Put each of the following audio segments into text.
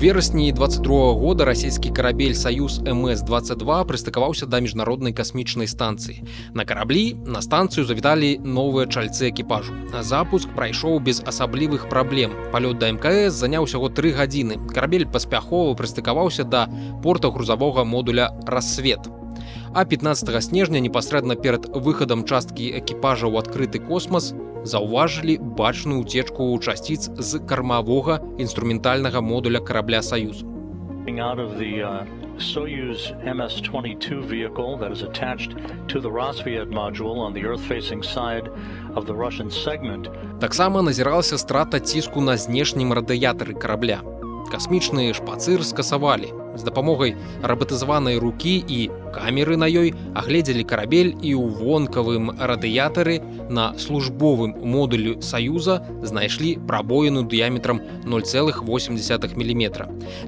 верасні 22 года расійскі карабель саюз мс22 прыстыкаваўся да міжнароднай касмічнай станцыі. На караблі на станцыю завіталі новыя чальцы экіпажу. Запуск прайшоў без асаблівых праблем. Палёт да мкс заняў усяго тры гадзіны. Карабель паспяхова прыстыкаваўся да порта грузавога модуля рассвет а 15 снежня непасрэдна перад выхадам часткі экіпажа ў адкрыты космас заўважылі бачную уцечку часціц з кармавога інструментальнага модуля карабля саюз. Uh, Soyuz MS-22 vehicle that is attached to the Rosviet module on the earth-facing side of the Russian segment. Таксама назіралася страта ціску на знешнім радыятары карабля. Касмічныя шпацыр скасавалі, з дапамогай рабатызаванай рукі і камеры на ёй агледзелі карабель і ў вонкавым радыятары на службовым модулю саюза знайшлі прабоіну дыяметрам 0,8 мм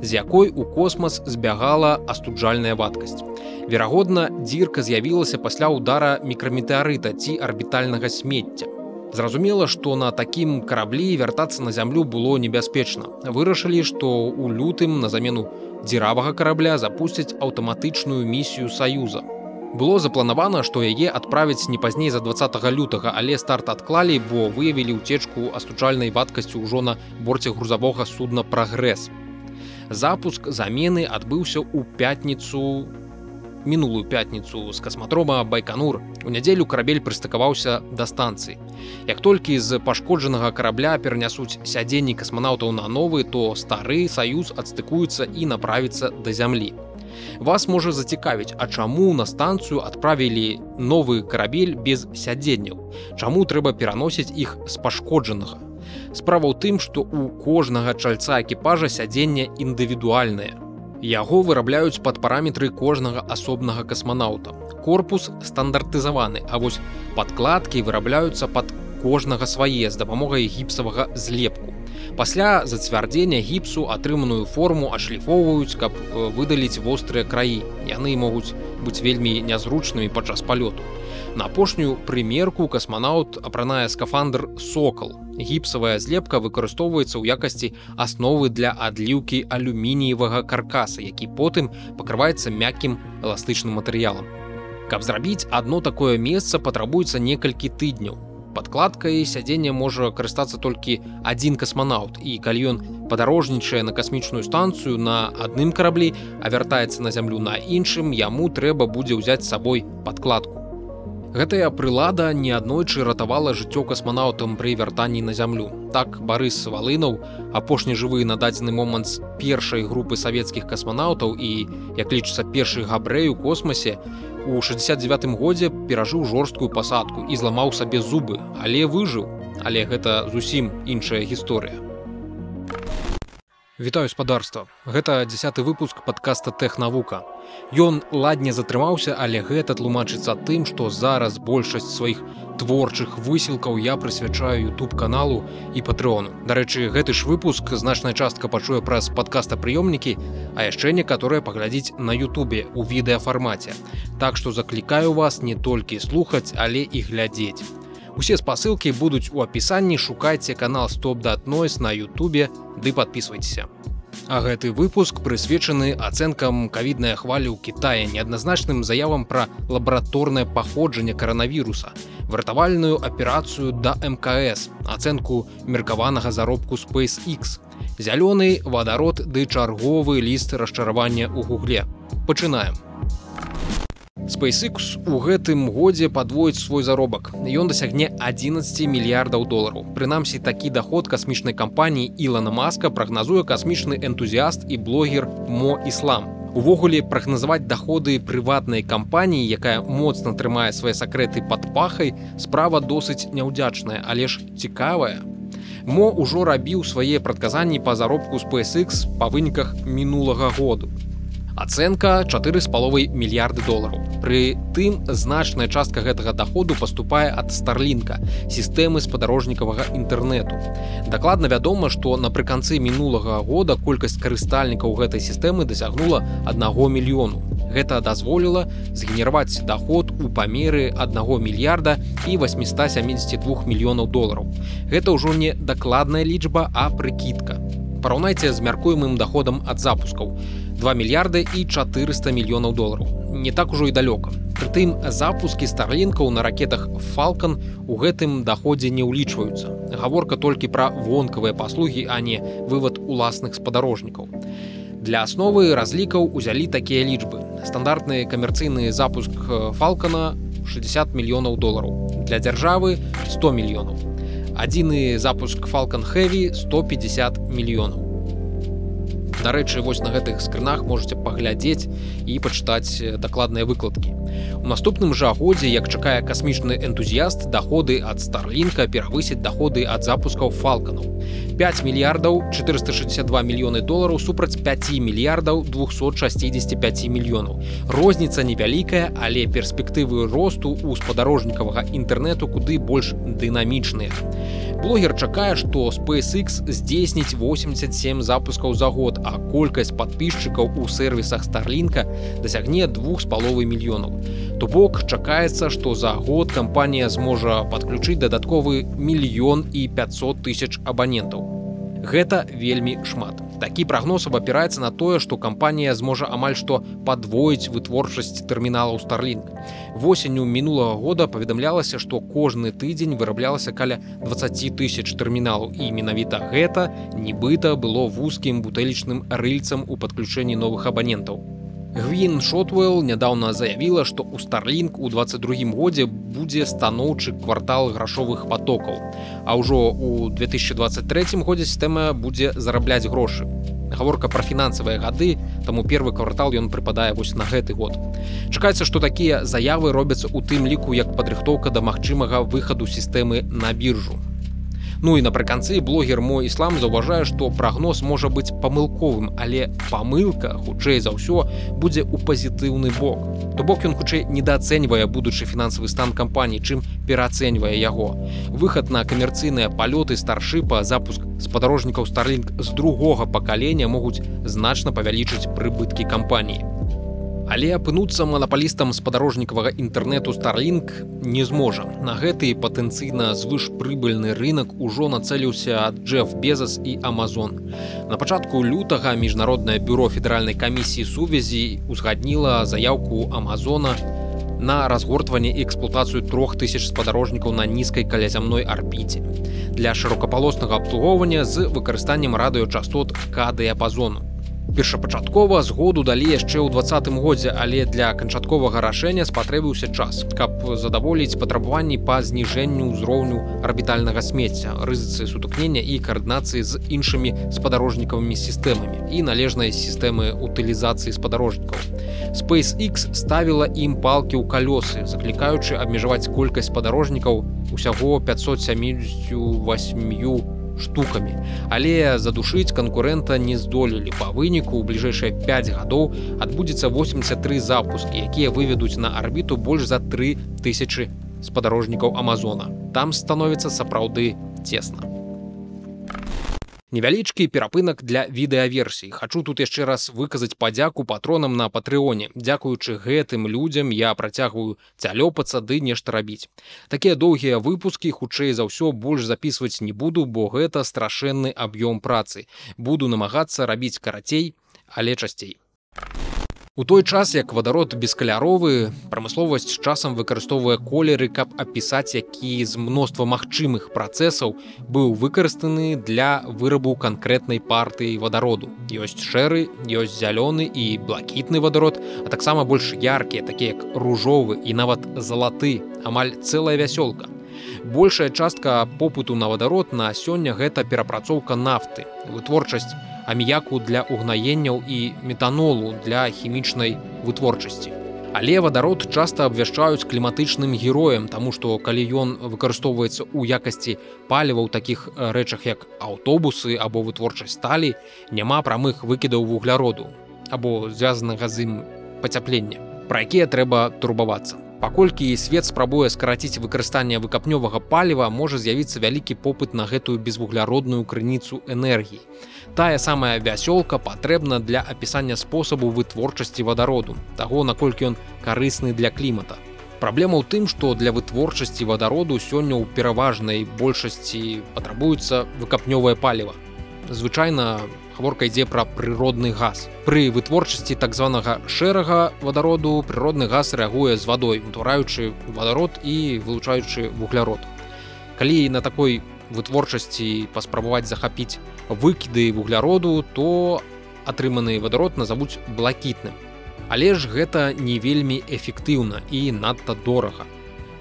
з якой у космас збягала астуджальная вадкасць. Верагодна дзірка з'явілася пасля ўдара мікраметэарыта ці арбітальнага смецця Зразумела, што на такім караблі вяртацца на зямлю было небяспечна. Вырашылі, што ў лютым на замену дзіравага карабля запусцяць аўтаматычную місію саюза. Было запланавана, што яе адправяць не пазней за 20 лютага, але старт адклалі, бо выявілі ўцечку астучальнай вадкасцю ўжо на борце грузавога судна прагрэс. Запуск замены адбыўся ў пятніцу мінулую пятніцу з касматрома байканур у нядзелю карабель прыстыкаваўся да станцыі як толькі з пашкоджанага карабля перанясуць сядзенні касманаўтаў на новы то стары саюз адстыкуецца і направіцца да зямлі вас можа зацікавіць а чаму на станцыю адправілі новы карабель без сядзенняў чаму трэба пераносіць іх з пашкоджанага справа ў тым што у кожнага чальца экіпажа сядзення індывідуальнае Яго вырабляюць пад параметры кожнага асобнага касманаўта. Корпус стандартызаваны, а вось падкладкі вырабляюцца пад кожнага свае з дапамогай гіпсавага злепку. Пасля зацвярдзення гіпсу атрыманую форму ашліфоўваюць, каб выдаліць вострыя краі. Яны могуць быць вельмі нязручнымі падчас палёту. На апошнюю прымерку касманаўт апранае скафандр сокал. Гіпсавая злепка выкарыстоўваецца ў якасці асновы для адліўкі алюмініевага каркаса, які потым пакрываецца мяккім эластычным матэрыялам. Каб зрабіць адно такое месца патрабуецца некалькі тыдняў. Падкладкай сядзення можа карыстацца толькі адзін касманаўт і калі ён падарожнічае на касмічную станцыю на адным караблі, а вяртаецца на зямлю на іншым, яму трэба будзе ўзяць сабой падкладку. Гэтая прылада неаднойчы ратавала жыццё касманаўтам пры вяртанні на зямлю. Так Барыс валынаў, апошні жывы на дадзены момант з першай групы савецкіх касманаўтаў і, як лічыцца першы габрэй у космосе, у 69 годзе перажыў жорсткую пасадку і зламаў сабе зубы, але выжыў, але гэта зусім іншая гісторыя. Вітаю спадарства. Гэта дзясяты выпуск падкаста тэхнавука. Ён ладне затрымаўся, але гэта тлумачыцца тым, што зараз большасць сваіх творчых высілкаў я прысвячаю youtube каналу і патрыону. Дарэчы, гэты ж выпуск значная частка пачуе праз падкаста прыёмнікі, а яшчэ некаторыя паглядзіць на Ютубе у відэафармаце. Так што заклікаю вас не толькі слухаць, але і глядзець. Усе спасылкі будуць у апісанні шукайце канал стоп-датнойс на Ютубе ды подписывайтеся. А гэты выпуск прысвечаны ацэнкам кавіднай хвалі ў Кітае неадназначным заявам пра лабараторнае паходжанне каранавіруса, выратавальную аперацыю да мкс, ацэнку меркаванага заробку SpaceX, зялёны вадарод ды чарговы ліст расчаравання ў гугле. Пачынаем. SpaceX у гэтым годзе падвоіць свой заробак. Ён дасягне 11 мільярдаў долараў. Прынамсі такі даход касмічнай кампаніі Ілана Маска прагназуе касмічны энтузіаст і блогер Мо Іслам. Увогуле прагназаваць даходы прыватнай кампаніі, якая моцна трымае свае сакрэты пад пахай, справа досыць няўдзячная, але ж цікавая. Мо ўжо рабіў свае прадказанні па заробку SpaceX па выніках мінулага году ацэнка чатыры з паловай мільярды долараў. Пры тым значная частка гэтага доходу поступае ад старлінка сістэмы спадарожнікавага інтэрнэту. Дакладна вядома што напрыканцы мінулага года колькасць карыстальнікаў гэтай сістэмы дасягнула аднаго мільёну. Гэта дазволіла згенераваць доход у памеры аднаго мільярда і 872 мільёнаў долараў. Гэта ўжо не дакладная лічба а прыкідка. Параўнайце з мяркуемым доходам ад запускаў 2 мільярды і 400 мільёнаў долараў. Не так ужо і далёка. Прытым запускі старлінкаў на ракетах фалкан у гэтым даходзе не ўлічваюцца. Гаворка толькі пра вонкавыя паслугі а не вывад уласных спадарожнікаў. Для асновы разлікаў узялі такія лічбы. Стандартны камерцыйны запуск фалкана 60 мільёнаў долараў. Для дзяржавы 100 мільёнаў. Адзіны запуск фалкан хэві 150 мільёнаў Дарэчы, вось на гэтых скрынах можете паглядзець і пачытаць дакладныя выкладкі. У наступным жа годзе, як чакае касмічны энтузіяст, даходы ад старлінка перавысіць даходы ад запускаў фалканаў. 5 мільярдаў 462 мільёны долараў супраць 5 мільярдаў 265 мільёнаў. Розніца невялікая, але перспектывы росту ў спадарожнікавага інтэрнэту куды больш дынамічныя. Блогер чакае, што SpaceX здзейсніць 87 запускаў за год, а колькасць подписчикаў у сервісах старлінка дасягне двух з паловы мільёнаў. То бок чакаецца, што за год кампанія зможа падключыць дадатковы мільён і 500 тысяч абанентаў. Гэта вельмі шмат такі прагноз абапіраецца на тое што кампанія зможа амаль што падвоіць вытворчасць тэрміналаў старлінг восенню мінулага года паведамлялася што кожны тыдзень выраблялася каля 20 тысяч тэрміналаў і менавіта гэта нібыта было вузкім бутэлічным рыльцам у падключэнні новых абанентаў Гвін Шотвелл нядаўна заявіла, што ў Старлінг у 22 годзе будзе станоўчы квартал грашовых потокаў. А ўжо ў 2023 годзе сістэма будзе зарабляць грошы. Гаворка пра фінансавыя гады, таму первы квартал ён прыпадае вось на гэты год. Чакаецца, што такія заявы робяцца ў тым ліку як падрыхтоўка да магчымага выхаду сістэмы на біржу. Ну і напрыканцы блогер мой іслам заўважае, што прагноз можа быць памылковым, але памылка хутчэй за ўсё будзе ў пазітыўны бок. То бок ён хутчэй недаацэньвае будучы фінансавы стан кампаній, чым пераацэньвае яго. Выхад на камерцыйныя палёты старшыпа запуск спадарожнікаў старлінг з другога пакалення могуць значна павялічыць прыбыткі кампаніі. Але апынуцца манапалістам спадарожнікавага інтэрнэту Starлінг не зможа. На гэты патэнцыйна звышпрыбыльны рынок ужо нацэліўся ад Джеф Безас і Амазон. На пачатку лютага міжнароднае бюро федэральнай камісіі сувязі узгадніла заяўку Амазона на разгортванне і эксплуатацыю трох тысяч спадарожнікаў на нізкай калязямной арбіце. Для шырокапалоснага абслугоўвання з выкарыстаннем радыёчастот кадыяпазону першапачаткова згоду далі яшчэ ў двадцатым годзе але для канчатковага рашэння спатрэбіўся час каб задаволіць патрабаванні па зніжэнню ўзроўню арбітальнага смецця рызыцы сутыкнення і каардынацыі з іншымі спадарожнікавымі сістэмамі і належнай сістэмы утылізацыі спадарожнікаў. SpaceX ставіла ім палкі ў калёсы заклікаючы абмежаваць колькасць спадарожнікаў усяго 578 у штукамі. Але задушыць канкурэнта не здолелі. Па выніку ў бліжэйшыя 5 гадоў адбудзецца 83 запускі, якія выведуць на арбіту больш за 3 тысячи спадарожнікаў Амазона. Там становіцца сапраўды цесна невялічкі перапынак для відэаверсій. Хачу тут яшчэ раз выказаць падзяку патронам на патрыоне дзякуючы гэтым людзям я працягваю цялёпацца ды нешта рабіць. Такія доўгія выпускі хутчэй за ўсё больш записываць не буду бо гэта страшэнны аб'ём працы. Буду намагацца рабіць карацей але часцей У той час як вадарод бескаляровы прамысловасць часам выкарыстоўвае колеры, каб апісаць які з мноства магчымых працэсаў быў выкарыстаны для вырабу канкрэтнай партыі вадароду. Ёсць шэры, ёсць зялёны і блакітны вадарод, а таксама больш яркія, такія як ружовы і нават залаты, амаль цэлая вясёлка. Большая частка попыту на вадарод на сёння гэта перапрацоўка нафты, вытворчасць, аміяку для угнаенняў і метанолу для хімічнай вытворчасці. Але вадарод часта абвяшчаюць кліматычным героем, таму што калі ён выкарыстоўваецца ў якасці паліва ў такіх рэчах як аўтобусы або вытворчасць сталі, няма прамых выкідаў вугляроду або звязанага з ім пацяплення, пра якія трэба турбавацца паколькі свет спрабуе скараціць выкарыстанне выкапнёвага паліва можа з'явіцца вялікі попыт на гэтую безвугляродную крыніцу энергіі. Тая самая вясёлка патрэбна для апісання спосабу вытворчасці вадароду таго наколькі ён карысны для клімата. Праблема ў тым што для вытворчасці вадароду сёння ў пераважнай большасці патрабуецца выкапнёвае паліва. Звычайна гаворка ідзе пра прыродны газ. Пры вытворчасці так званага шэрага вадароду прыродны газ рэагуе з вадой утвараючы вадарод і вылучаючы вуглярод. Калі на такой вытворчасці паспрабаваць захапіць выкіды вугляроду то атрыманы вадарод назавуць блакітным. Але ж гэта не вельмі эфектыўна і надта дорага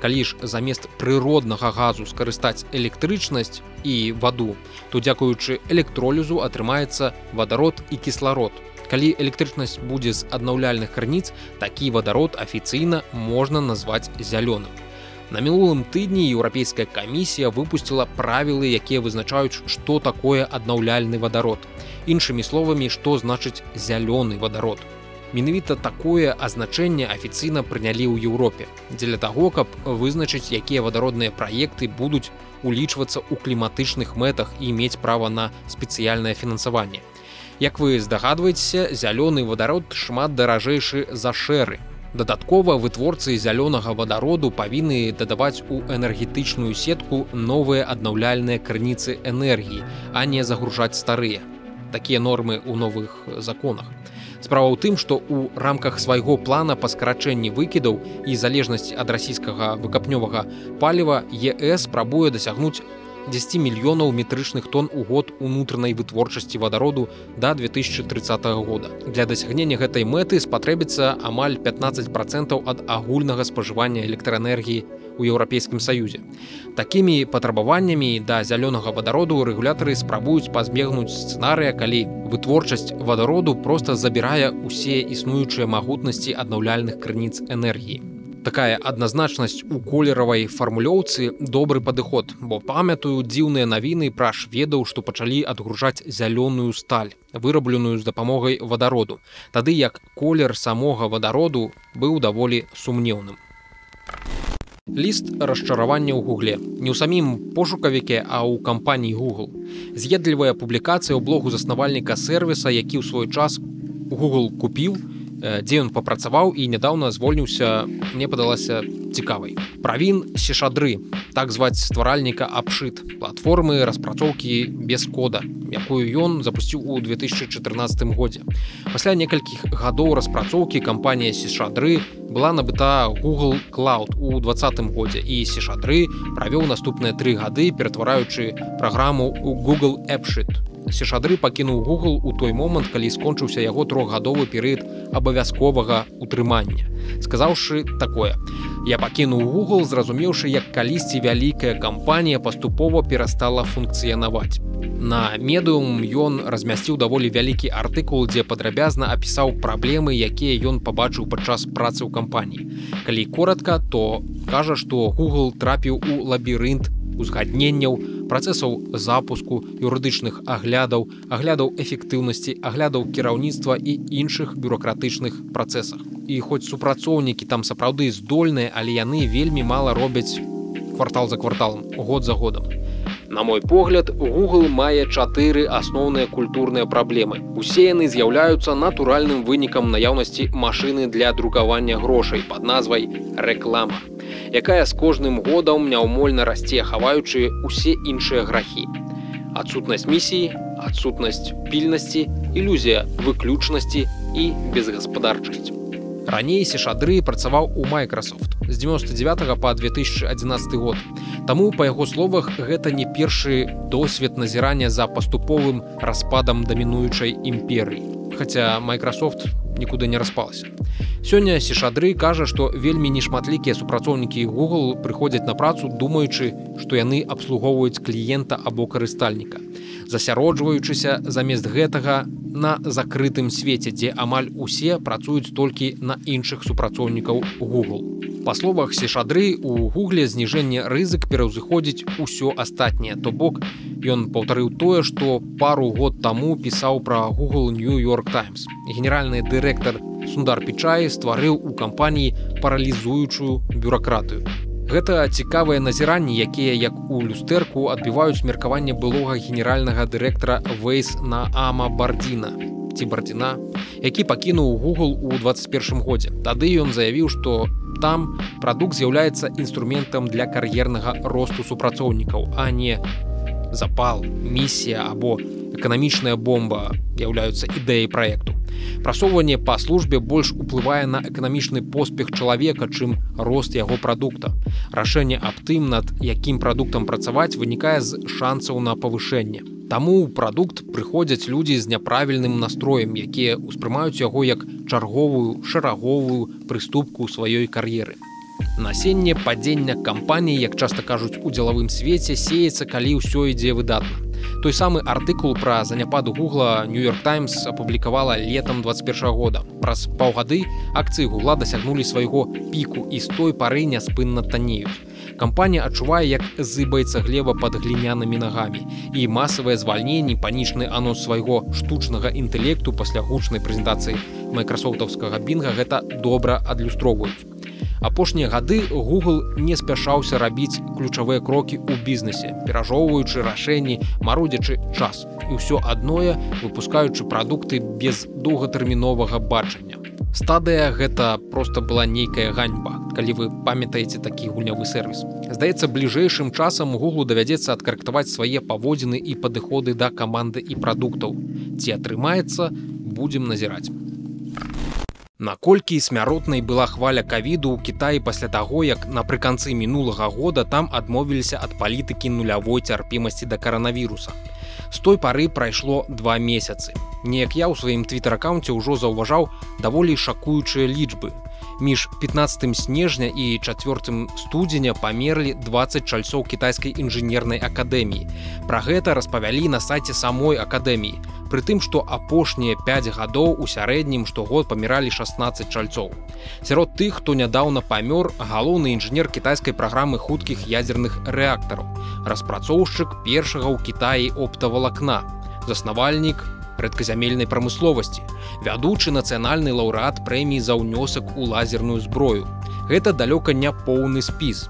калі ж замест прыроднага газу скарыстаць электрычнасць і ваду то дзякуючы электролізу атрымаецца вадарод і кісларод. Калі электрычнасць будзе з аднаўляльных крыніц такі вадарод афіцыйна можна назваць зялёным. На мінулым тыдні еўрапейская камісія выпусціла правілы, якія вызначаюць, што такое аднаўляльны вадарод. Іншымі словамі, што значыць зялёны вадарод менавіта такое азначэнне афіцыйна прынялі ў Еўропе дзеля таго каб вызначыць якія вадародныя праекты будуць улічвацца ў кліматычных мэтах і мець права на спецыяльнае фінансаванне. Як вы здагадваецеся зялёны вадарод шмат даражэйшы за шэры. Дадаткова вытворцы зялёнага вадароду павінны дадаваць у энергетычную сетку новыя аднаўляльныя крыніцы энергіі а не загружаць старыя. Такія нормы ў новых законах Справа ў тым, што ў рамках свайго плана па скарачэнні выкідаў і залежнасці ад расійскага выкапнёвага паліва ЕС спрабуе дасягнуць 10 мільёнаў метрычных тонн у год унутранай вытворчасці вадароду да 2030 года. Для дасягнення гэтай мэты спатрэбіцца амаль 15 процентаў ад агульнага спажывання электраэнергіі у еўрапейскім саюзе. Такімі патрабаваннямі да зялёнага вадароду рэгулятары спрабуюць пазбегнуць сцэнарыя, калі вытворчасць вадароду проста забірае ўсе існуючыя магутнасці аднаўляльных крыніц энергіі. Такая адназначнасць у колеравай фармулёўцы добры падыход, бо памятаю дзіўныя навіны пра шведаў, што пачалі адгружаць зялёную сталь, вырабленую з дапамогай вадароду. Тады як колер самога вадароду быў даволі сумнеўным. Ліст расчаравання ў гугле. Не ў самім пошукавіке а ў кампаніі google. З'едлівая публікацыя ў блогу заснавальніка сервіса які ў свой час google купіў дзе ён папрацаваў і нядаўна звольніўся мне падалася цікавай. Правін сешадры так зваць стваральніка абшыт платформы распрацоўкі без кода якую ён запусціў у 2014 годзе. Пасля некалькіх гадоў распрацоўкі кампанія сешадры была набыта google cloud у двадцатым годзе і сешадры правёў наступныя тры гады ператвараючы праграму у google у сешадры пакінуў Google у той момант, калі скончыўся яго трохгадовы перыяд абавязковага утрымання. Сказаўшы такое: Я пакінуў Google, зразумеўшы, як калісьці вялікая кампанія паступова перастала функцыянаваць. На медыум ён размясціў даволі вялікі артыкул, дзе падрабязна апісаў праблемы, якія ён пабачыў падчас працы ў кампаніі. Калі коротко, то кажа, што Google трапіў у лабірынт узгадненняў, працэсаў запуску юрыдычных аглядаў, аглядаў эфектыўнасці, аглядаў кіраўніцтва і іншых бюрократычных працэсах. І хоць супрацоўнікі там сапраўды здольныя, але яны вельмі мала робяць квартал за кварталам, год за годам. На мой погляд, Google мае чатыры асноўныя культурныя праблемы. Усе яны з'яўляюцца натуральным вынікам наяўнасці машыны для друкавання грошай пад назвай рэклама якая з кожным годам няўмольна расце хаваючы усе іншыя грахі. Адсутнасць місіі, адсутнасць пільнасці, ілюзія выключнасці і безгаспадарчасць. Раней сешадры працаваў у Microsoft з 99 по 2011 год. Таму па яго словах гэта не першы досвед назірання за паступовым распадам дамінуючай імперыі. Хаця Microsoft нікуды не распалася. Сёння сешадры кажа, што вельмі нешматлікія супрацоўнікі Google прыходзяць на працу, думаючы, што яны абслугоўваюць кліента або карыстальніка. Засяроджваючыся замест гэтага на закрытым свеце, дзе амаль усе працуюць толькі на іншых супрацоўнікаў Google. Па словах сешадры у гугле зніжэнне рызык пераўзыходзіць усё астатняе, то бок ён паўтарыў тое, што пару год таму пісаў пра Google New York Times. Генеральны дырэктар Сундар Пчай стварыў у кампаніі паралізуючую бюракратыю. Гэта цікавыя назіранні, якія як у люстэрку адбіваюць меркаванне былога генеральнага дырэктара Вейс на Ама бардзіна ці бардзіна, які пакінуў Google у 21 годзе. Тады ён заявіў, што там прадукт з'яўляецца інструментам для кар'ернага росту супрацоўнікаў, а не запал, місія або эканамічная бомба з'яўляюцца ідэяй праекту. Прасоўванне па службе больш уплывае на эканамічны поспех чалавека, чым рост яго прадукта. Рашэнне аб тым, над якім прадуктам працаваць вынікае з шансаў на павышэнне. Таму ў прадукт прыходзяць людзі з няправільным настроем, якія ўспрымаюць яго як чарговую шараговую прыступку сваёй кар'еры. Насенне падзення кампаніі, як часта кажуць у дзелавым свеце сеецца, калі ўсё ідзе выдатна. Той самы артыкул пра заняпад гугла Нью-йорк Таймс апублікавала летом 21 года. Праз паўгады акцыі гугла дасягнулі свайго піку і з той пары няспынна танеюць. Кампанія адчувае, як зыбаецца глеба пад глінянымі нагамі і масавыя звальненні панічны анонс свайго штучнага інтэлекту пасля гучнай прэзентацыі майкрасофтаўскага бінга гэта добра адлюстроўваюць апошнія гады Google не спяшаўся рабіць ключавыя крокі ў бізнесе перажоўваючы рашэнні марудзячы час. І ўсё адное выпускаючы прадукты без доўгатэрміновага бачання. Стадыя гэта просто была нейкая ганьба калі вы памятаеце такі гульнявы сервис здаецца бліжэйшым часам Google давядзецца адкарэктаваць свае паводзіны і падыходы да каманды і прадуктаў. Ці атрымаецца будзем назіраць Наколькі смяротнай была хваля кавіду ў Кіаі пасля таго, як напрыканцы мінулага года там адмовіліся ад палітыкі нулявой цярпімасці да каранавіруса. З той пары прайшло два месяцы. Неяк я ў сваім твиттер-аккаунце ўжо заўважаў даволі шакуючыя лічбы. Між 15 снежня і 4 студзеня памерлі 20 чальцоў кітайскай інжынернай акадэміі. Пра гэта распавялі на сайце самой акадэміі прытым што апошнія 5 гадоў у сярэднім штогод паміралі 16 чальцоў сярод тых хто нядаўна памёр галоўны інжынер кітайскай праграмы хуткіх ядзерных рэактараў распрацоўшчык першага ў кітаі оптавалакна заснавальнік рэдказямельнай прамысловасці. Вядучы нацыянальны лаўрэат прэміі за ўнёсак у лазерную зброю. Гэта далёка не поўны спіс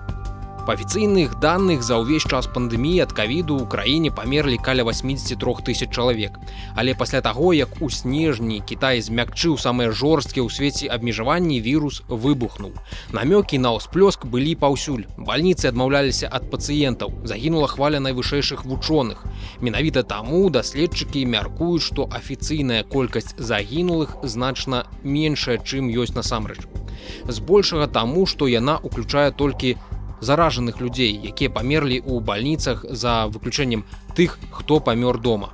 Па афіцыйных данных за ўвесь час пандэміі ад кавіду ў краіне памерлі каля 83 тысяч чалавек. Але пасля таго, як у снежні Кітай змякчыў самыя жорсткія ў свеце абмежаванні вірус выбухнуў. Намёкі на ўсплёск былі паўсюль. Бальніцы адмаўляліся ад пацыентаў. Загінула хваля найвышэйшых вучоных. Менавіта таму даследчыкі мяркуюць, што афіцыйная колькасць загінулых значна меншая, чым ёсць насамрэч. Збольшага таму, што яна ўключае толькі заражаных людзей, якія памерлі ў бальніцах за выключэннем тых, хто памёр дома.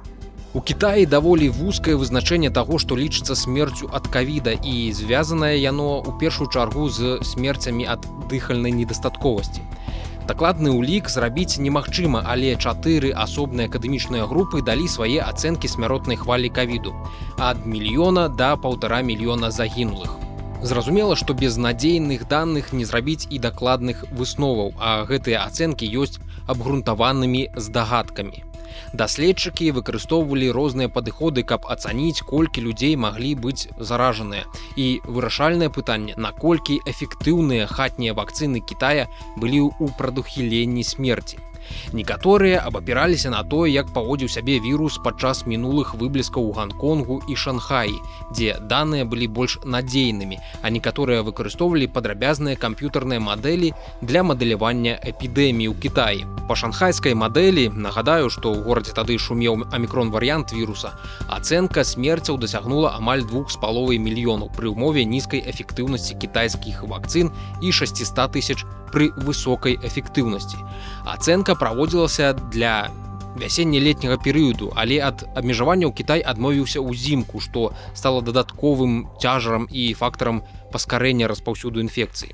У Кіаі даволі вузкае вызначэнне таго, што лічыцца смерцю ад кавіда і звязанае яно ў першую чаргу з смерцямі ад дыхальнай недастатковасці. Дакладны ўлік зрабіць немагчыма, але чатыры асобныя акадэмічныя групы далі свае ацэнкі смяротнай хвалі кавіду ад мільёна да паўтара мільёна загінулых. Зразумела, што без надзейных даных не зрабіць і дакладных высноваў, а гэтыя ацэнкі ёсць абгрунтаванымі здагадкамі. Даследчыкі выкарыстоўвалі розныя падыходы, каб ацаніць, колькі людзей маглі быць заражаныя. І вырашальнае пытанне, наколькі эфектыўныя хатнія вакцыны Китая былі ў прадухіленні смерці. Некаторыя абапіраліся на тое, як паводзіў сябе вірус падчас мінулых выбліскаў у Гонконгу і Шанхаі, дзе даныя былі больш надзейнымі, а некаторыя выкарыстоўвалі падрабязныя камп'ютарныя мадэлі для мадэлявання эпідэміі ў Кітаі. Па шанхайскай мадэлі нагадаю, што ў горадзе тады шумеў амікрон варыянт віруса. Ацэнка смерцяў дасягнула амаль двух з паловай мільёнаў пры ўмове нізкай эфектыўнасці кітайскіх вакцын і 600 тысяч пры высокай эфектыўнасці. Ацэнка праводзілася для вясенне-летняга перыяду, але ад абмежавання ў Кітай адмовіўся ўзімку, што стала дадатковым цяжарам і фактарам паскарэння распаўсюду інфекцыі.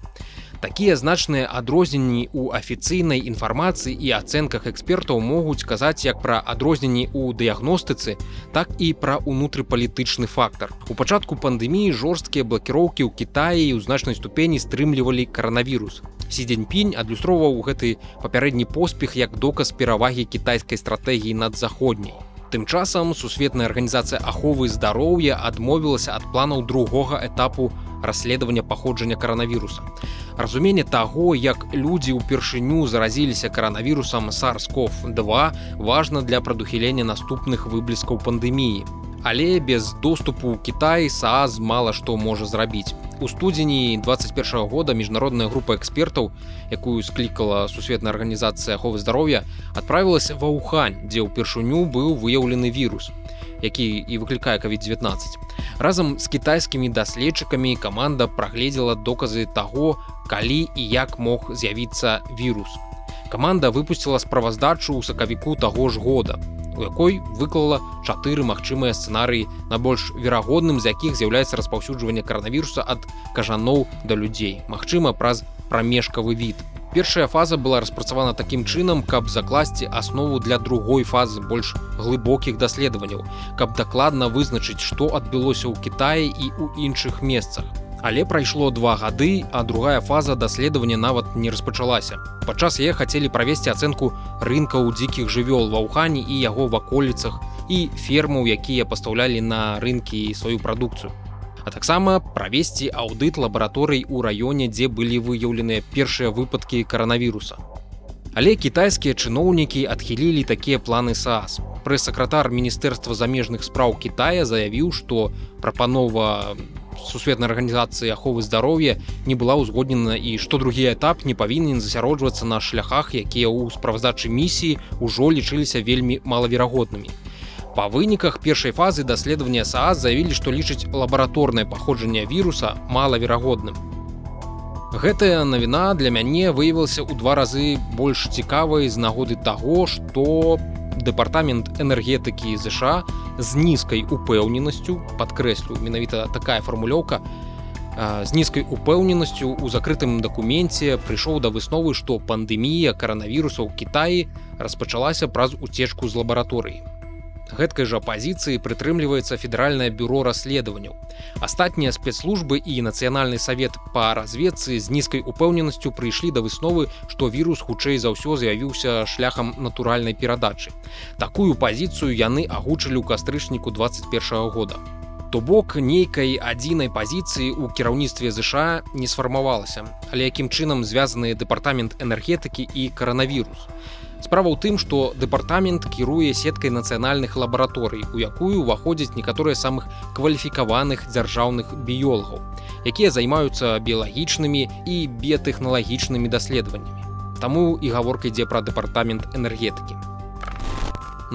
Такія значныя адрозненні ў афіцыйнай інфармацыі і ацэнках экспертаў могуць казаць як пра адрозненні ў дыягностыцы, так і пра унутрыпалітычны фактар. У пачатку пандэміі жорсткія блакіроўкі ў Кітаі ў значнай ступені стрымлівалі каранавірус сидзеньпінь адлюстроўваў гэты папярэдні поспех як доказ перавагі кітайскай стратэгіі над заходняй. Тым часам сусветная арганізацыя аховы здароўя адмовілася ад планаў другога этапу расследавання паходжання каранавіруса. Разуменне таго, як людзі ўпершыню заразіліся каранавірусам SARS-CoV-2 важна для прадухілення наступных выбліскаў пандэміі. Але без доступу Кітай СААЗ мала што можа зрабіць. У студзені 21 года міжнародная група экспертаў, якую склікала сусветная арганізацыя аховы здароўя, адправілася ва Ухань, дзе ўпершыню быў выяўлены вірус, які і выклікае COVID-19. Разам з кітайскімі даследчыкамі каманда прагледзела доказы таго, калі і як мог з'явіцца вірус. Каманда выпусціла справаздачу ў сакавіку таго ж года у якой выклала чатыры магчымыя сцэнарыі на больш верагодным з якіх з'яўляецца распаўсюджванне каранавіруса ад кажаноў да людзей. Мачыма праз прамежкавы від. Першая фаза была распрацавана такім чынам каб закласці аснову для другой фазы больш глыбокіх даследаванняў каб дакладна вызначыць што адбылося ў Кіаі і ў іншых месцах Але прайшло два гады, а другая фаза даследавання нават не распачалася. Падчас яе хацелі правесці ацэнку рынкаў дзікіх жывёл ва ўхані і яго ваколіцах і фермаў, якія пастаўлялі на рынкі сваю прадукцыю. А таксама правесці аўдыт лабараторый у раёне, дзе былі выяўленыя першыя выпадкі каранавіруса. Але кітайскія чыноўнікі адхілілі такія планы СААС. Прэс-сакратар міністэрства замежных спраў Китая заявіў, што прапанова сусветнай арганізацыі аховы здароўя не была ўзгоднена. І што другі этап не павінен засяроджвацца на шляхах якія ў справаздачы місіі ўжо лічыліся вельмі малаверагоднымі. Па выніках першай фазы даследавання са заявілі што лічыць лабараторнае паходжанне віруса малаверагодным. Гэтая навіна для мяне выявілася ў два разы больш цікавай з нагоды таго што дэпартамент энергетыкі ЗША з нізкай упэўненасцю падкрэслю менавіта такая фармулёўка з нізкай упэўненасцю у закрытым дакуменце прыйшоў да высновы што пандэмія каранавірусаў Китаі распачалася праз уцечку з лабараторыі гэткай жа пазіцыі прытрымліваецца федэральнае бюро расследаванняў. Астатнія спецслужбы і нацыянальны савет па разведцы з нізкай упэўненасцю прыйшлі да высновы, што вірус хутчэй за ўсё з'явіўся шляхам натуральнай перадачы. Такую пазіцыю яны агучылі ў кастрычніку 21 года. То бок нейкай адзінай пазіцыі ў кіраўніцтве ЗША не сфармавалася, але якім чынам звязаны дэпартамент энергетыкі і каранавірус. Справа ў тым, што дэпартамент кіруе сеткай нацыянальных лабараторый, у якую ўваходзяць некаторыя самых кваліфікаваных дзяржаўных біёлагаў, якія займаюцца біялагічнымі і біятэхналагічнымі даследаваннямі. Таму і гаворка ідзе пра дэпартамент энергетыкі.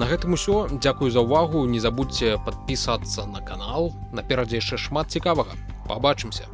На гэтым усё дзякую за ўвагу, не забудьце падпісацца на канал, наперадзе яшчэ шмат цікавага. Пабачымся.